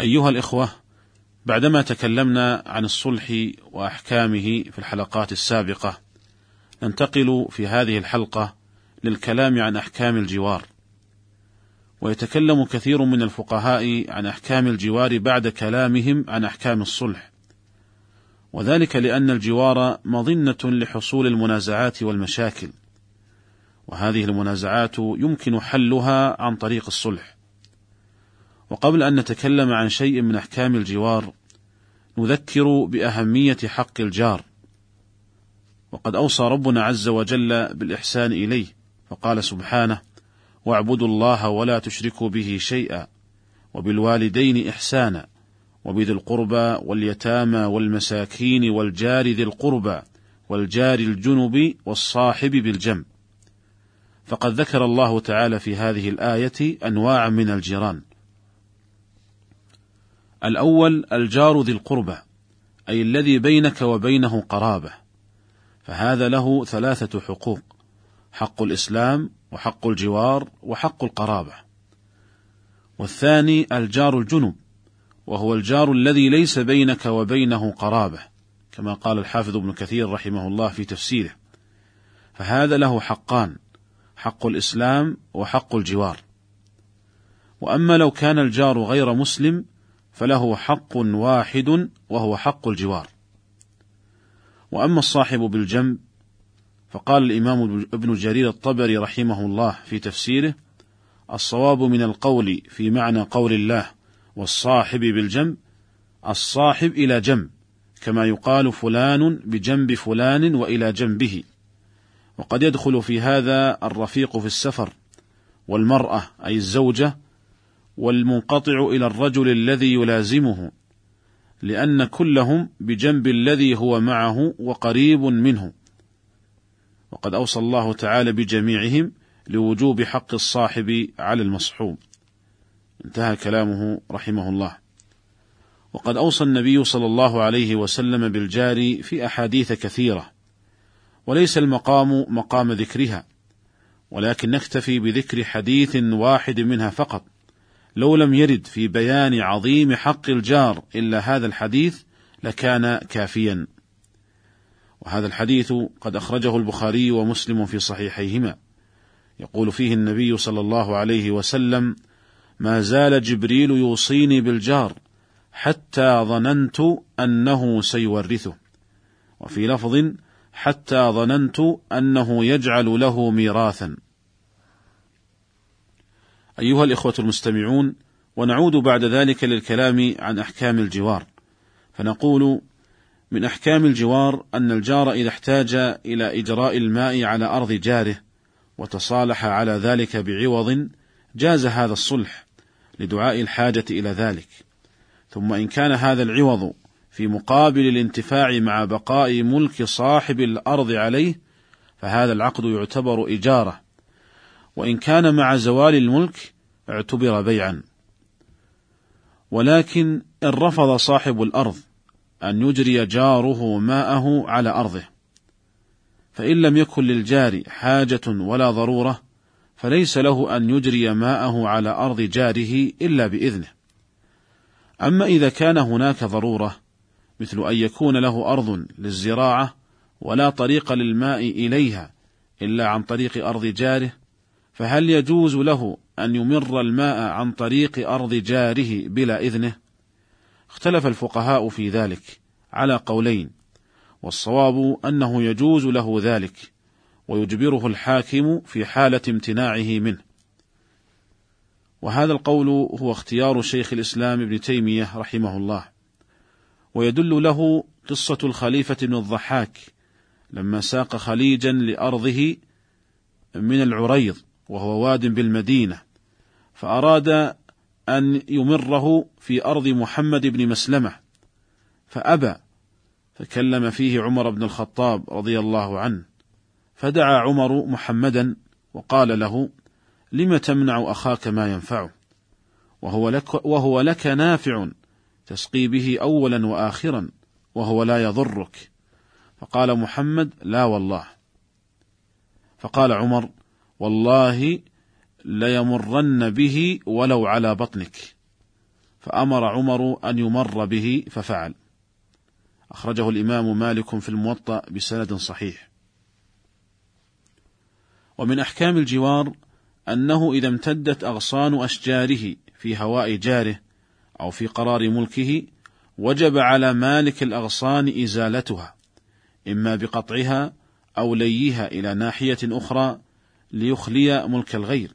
أيها الإخوة بعدما تكلمنا عن الصلح وأحكامه في الحلقات السابقة ننتقل في هذه الحلقة للكلام عن أحكام الجوار. ويتكلم كثير من الفقهاء عن أحكام الجوار بعد كلامهم عن أحكام الصلح. وذلك لأن الجوار مظنة لحصول المنازعات والمشاكل. وهذه المنازعات يمكن حلها عن طريق الصلح. وقبل أن نتكلم عن شيء من أحكام الجوار نذكر بأهمية حق الجار. وقد أوصى ربنا عز وجل بالإحسان إليه فقال سبحانه واعبدوا الله ولا تشركوا به شيئا وبالوالدين إحسانا وبذي القربى واليتامى والمساكين والجار ذي القربى والجار الجنب والصاحب بالجنب فقد ذكر الله تعالى في هذه الآية أنواعا من الجيران. الأول الجار ذي القربى أي الذي بينك وبينه قرابة. فهذا له ثلاثة حقوق حق الإسلام وحق الجوار وحق القرابة. والثاني الجار الجنب وهو الجار الذي ليس بينك وبينه قرابة كما قال الحافظ ابن كثير رحمه الله في تفسيره. فهذا له حقان حق الإسلام وحق الجوار. وأما لو كان الجار غير مسلم فله حق واحد وهو حق الجوار. وأما الصاحب بالجنب فقال الإمام ابن جرير الطبري رحمه الله في تفسيره الصواب من القول في معنى قول الله والصاحب بالجنب الصاحب إلى جنب كما يقال فلان بجنب فلان وإلى جنبه. وقد يدخل في هذا الرفيق في السفر والمرأة أي الزوجة والمنقطع إلى الرجل الذي يلازمه لأن كلهم بجنب الذي هو معه وقريب منه. وقد أوصى الله تعالى بجميعهم لوجوب حق الصاحب على المصحوب. انتهى كلامه رحمه الله. وقد أوصى النبي صلى الله عليه وسلم بالجار في أحاديث كثيرة وليس المقام مقام ذكرها ولكن نكتفي بذكر حديث واحد منها فقط. لو لم يرد في بيان عظيم حق الجار إلا هذا الحديث لكان كافيا. وهذا الحديث قد أخرجه البخاري ومسلم في صحيحيهما. يقول فيه النبي صلى الله عليه وسلم ما زال جبريل يوصيني بالجار حتى ظننت أنه سيورثه. وفي لفظ حتى ظننت أنه يجعل له ميراثا. أيها الإخوة المستمعون ونعود بعد ذلك للكلام عن أحكام الجوار. فنقول من أحكام الجوار أن الجار إذا احتاج إلى إجراء الماء على أرض جاره وتصالح على ذلك بعوض جاز هذا الصلح لدعاء الحاجة إلى ذلك. ثم إن كان هذا العوض في مقابل الانتفاع مع بقاء ملك صاحب الأرض عليه فهذا العقد يعتبر إجارة وإن كان مع زوال الملك اعتبر بيعا. ولكن إن رفض صاحب الأرض أن يجري جاره ماءه على أرضه فإن لم يكن للجار حاجة ولا ضرورة فليس له أن يجري ماءه على أرض جاره إلا بإذنه. أما إذا كان هناك ضرورة مثل أن يكون له أرض للزراعة ولا طريق للماء إليها إلا عن طريق أرض جاره فهل يجوز له أن يمر الماء عن طريق أرض جاره بلا إذنه؟ اختلف الفقهاء في ذلك على قولين والصواب أنه يجوز له ذلك ويجبره الحاكم في حالة امتناعه منه وهذا القول هو اختيار شيخ الإسلام ابن تيمية رحمه الله ويدل له قصة الخليفة بن الضحاك لما ساق خليجا لأرضه من العريض وهو واد بالمدينة فأراد أن يمره في أرض محمد بن مسلمة فأبى فكلم فيه عمر بن الخطاب رضي الله عنه فدعا عمر محمدا وقال له لم تمنع أخاك ما ينفعه؟ وهو لك, وهو لك نافع تسقي به أولا وآخرا وهو لا يضرك. فقال محمد لا والله. فقال عمر والله ليمرن به ولو على بطنك. فأمر عمر أن يمر به ففعل. أخرجه الإمام مالك في الموطأ بسند صحيح. ومن أحكام الجوار أنه إذا امتدت أغصان أشجاره في هواء جاره أو في قرار ملكه وجب على مالك الأغصان إزالتها إما بقطعها أو ليها إلى ناحية أخرى ليخلي ملك الغير.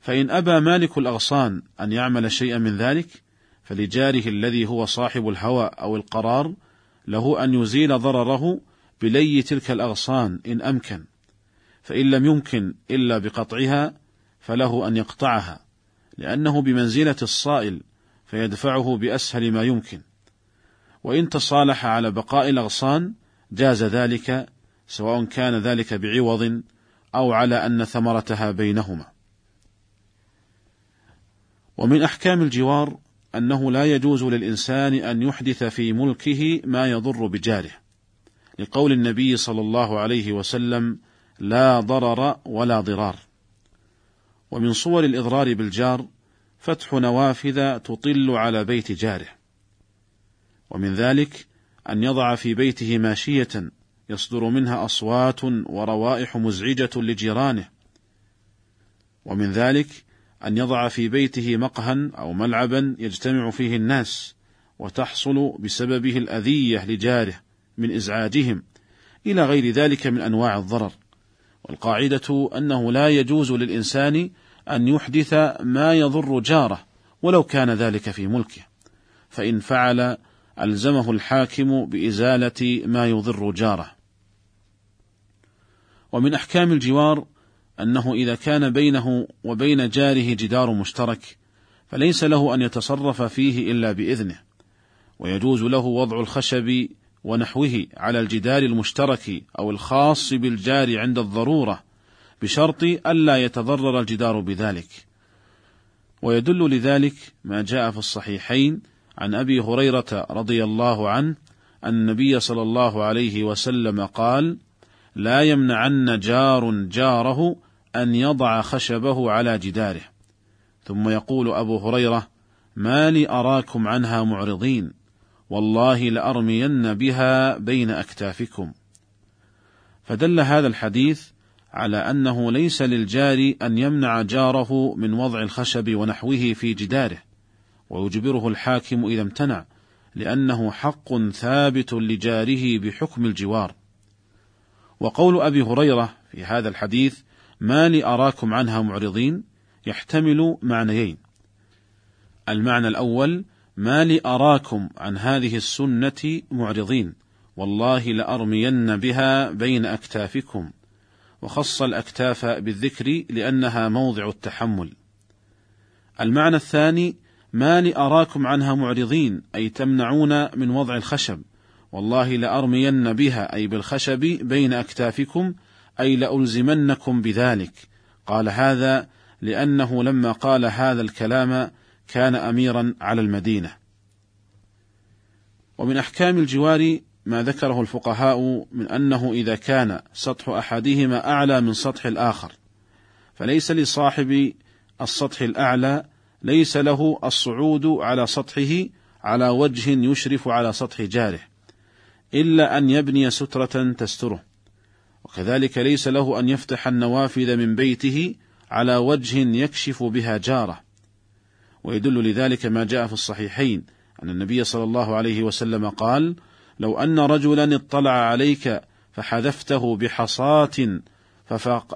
فإن أبى مالك الأغصان أن يعمل شيئا من ذلك فلجاره الذي هو صاحب الهوى أو القرار له أن يزيل ضرره بلي تلك الأغصان إن أمكن. فإن لم يمكن إلا بقطعها فله أن يقطعها لأنه بمنزلة الصائل فيدفعه بأسهل ما يمكن. وإن تصالح على بقاء الأغصان جاز ذلك سواء كان ذلك بعوض أو على أن ثمرتها بينهما. ومن أحكام الجوار أنه لا يجوز للإنسان أن يحدث في ملكه ما يضر بجاره لقول النبي صلى الله عليه وسلم لا ضرر ولا ضرار ومن صور الإضرار بالجار فتح نوافذ تطل على بيت جاره ومن ذلك أن يضع في بيته ماشية يصدر منها أصوات وروائح مزعجة لجيرانه. ومن ذلك أن يضع في بيته مقهى أو ملعبا يجتمع فيه الناس وتحصل بسببه الأذية لجاره من إزعاجهم إلى غير ذلك من أنواع الضرر. والقاعدة أنه لا يجوز للإنسان أن يحدث ما يضر جاره ولو كان ذلك في ملكه. فإن فعل ألزمه الحاكم بإزالة ما يضر جاره. ومن أحكام الجوار أنه إذا كان بينه وبين جاره جدار مشترك فليس له أن يتصرف فيه إلا بإذنه. ويجوز له وضع الخشب ونحوه على الجدار المشترك أو الخاص بالجار عند الضرورة بشرط ألا يتضرر الجدار بذلك. ويدل لذلك ما جاء في الصحيحين عن أبي هريرة رضي الله عنه أن النبي صلى الله عليه وسلم قال لا يمنعن جار جاره أن يضع خشبه على جداره. ثم يقول أبو هريرة ما لي أراكم عنها معرضين والله لأرمين بها بين أكتافكم. فدل هذا الحديث على أنه ليس للجار أن يمنع جاره من وضع الخشب ونحوه في جداره ويجبره الحاكم إذا امتنع لأنه حق ثابت لجاره بحكم الجوار. وقول أبي هريرة في هذا الحديث ما لي أراكم عنها معرضين يحتمل معنيين. المعنى الأول ما لي أراكم عن هذه السنة معرضين والله لأرمين بها بين أكتافكم وخص الأكتاف بالذكر لأنها موضع التحمل. المعنى الثاني ما لي أراكم عنها معرضين أي تمنعون من وضع الخشب والله لأرمين بها أي بالخشب بين أكتافكم أي لألزمنكم بذلك. قال هذا لأنه لما قال هذا الكلام كان أميرا على المدينة. ومن أحكام الجوار ما ذكره الفقهاء من أنه إذا كان سطح أحدهما أعلى من سطح الآخر فليس لصاحب السطح الأعلى ليس له الصعود على سطحه على وجه يشرف على سطح جاره. إلا أن يبني سترة تستره. وكذلك ليس له أن يفتح النوافذ من بيته على وجه يكشف بها جاره. ويدل لذلك ما جاء في الصحيحين أن النبي صلى الله عليه وسلم قال لو أن رجلا اطلع عليك فحذفته بحصاة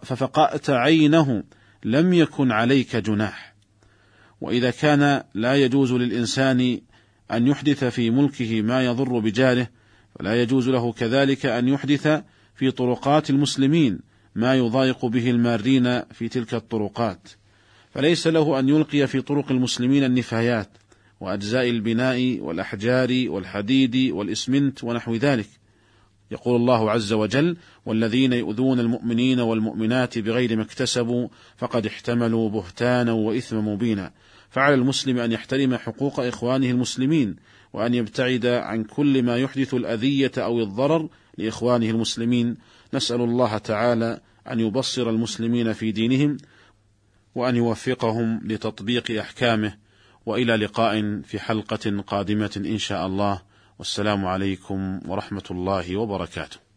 ففقأت عينه لم يكن عليك جناح. وإذا كان لا يجوز للإنسان أن يحدث في ملكه ما يضر بجاره فلا يجوز له كذلك أن يحدث في طرقات المسلمين ما يضايق به المارين في تلك الطرقات. فليس له أن يلقي في طرق المسلمين النفايات وأجزاء البناء والأحجار والحديد والإسمنت ونحو ذلك. يقول الله عز وجل والذين يؤذون المؤمنين والمؤمنات بغير ما اكتسبوا فقد احتملوا بهتانا وإثما مبينا. فعلى المسلم أن يحترم حقوق إخوانه المسلمين وأن يبتعد عن كل ما يحدث الأذية أو الضرر لإخوانه المسلمين. نسأل الله تعالى أن يبصر المسلمين في دينهم وأن يوفقهم لتطبيق أحكامه. وإلى لقاء في حلقة قادمة إن شاء الله. والسلام عليكم ورحمة الله وبركاته.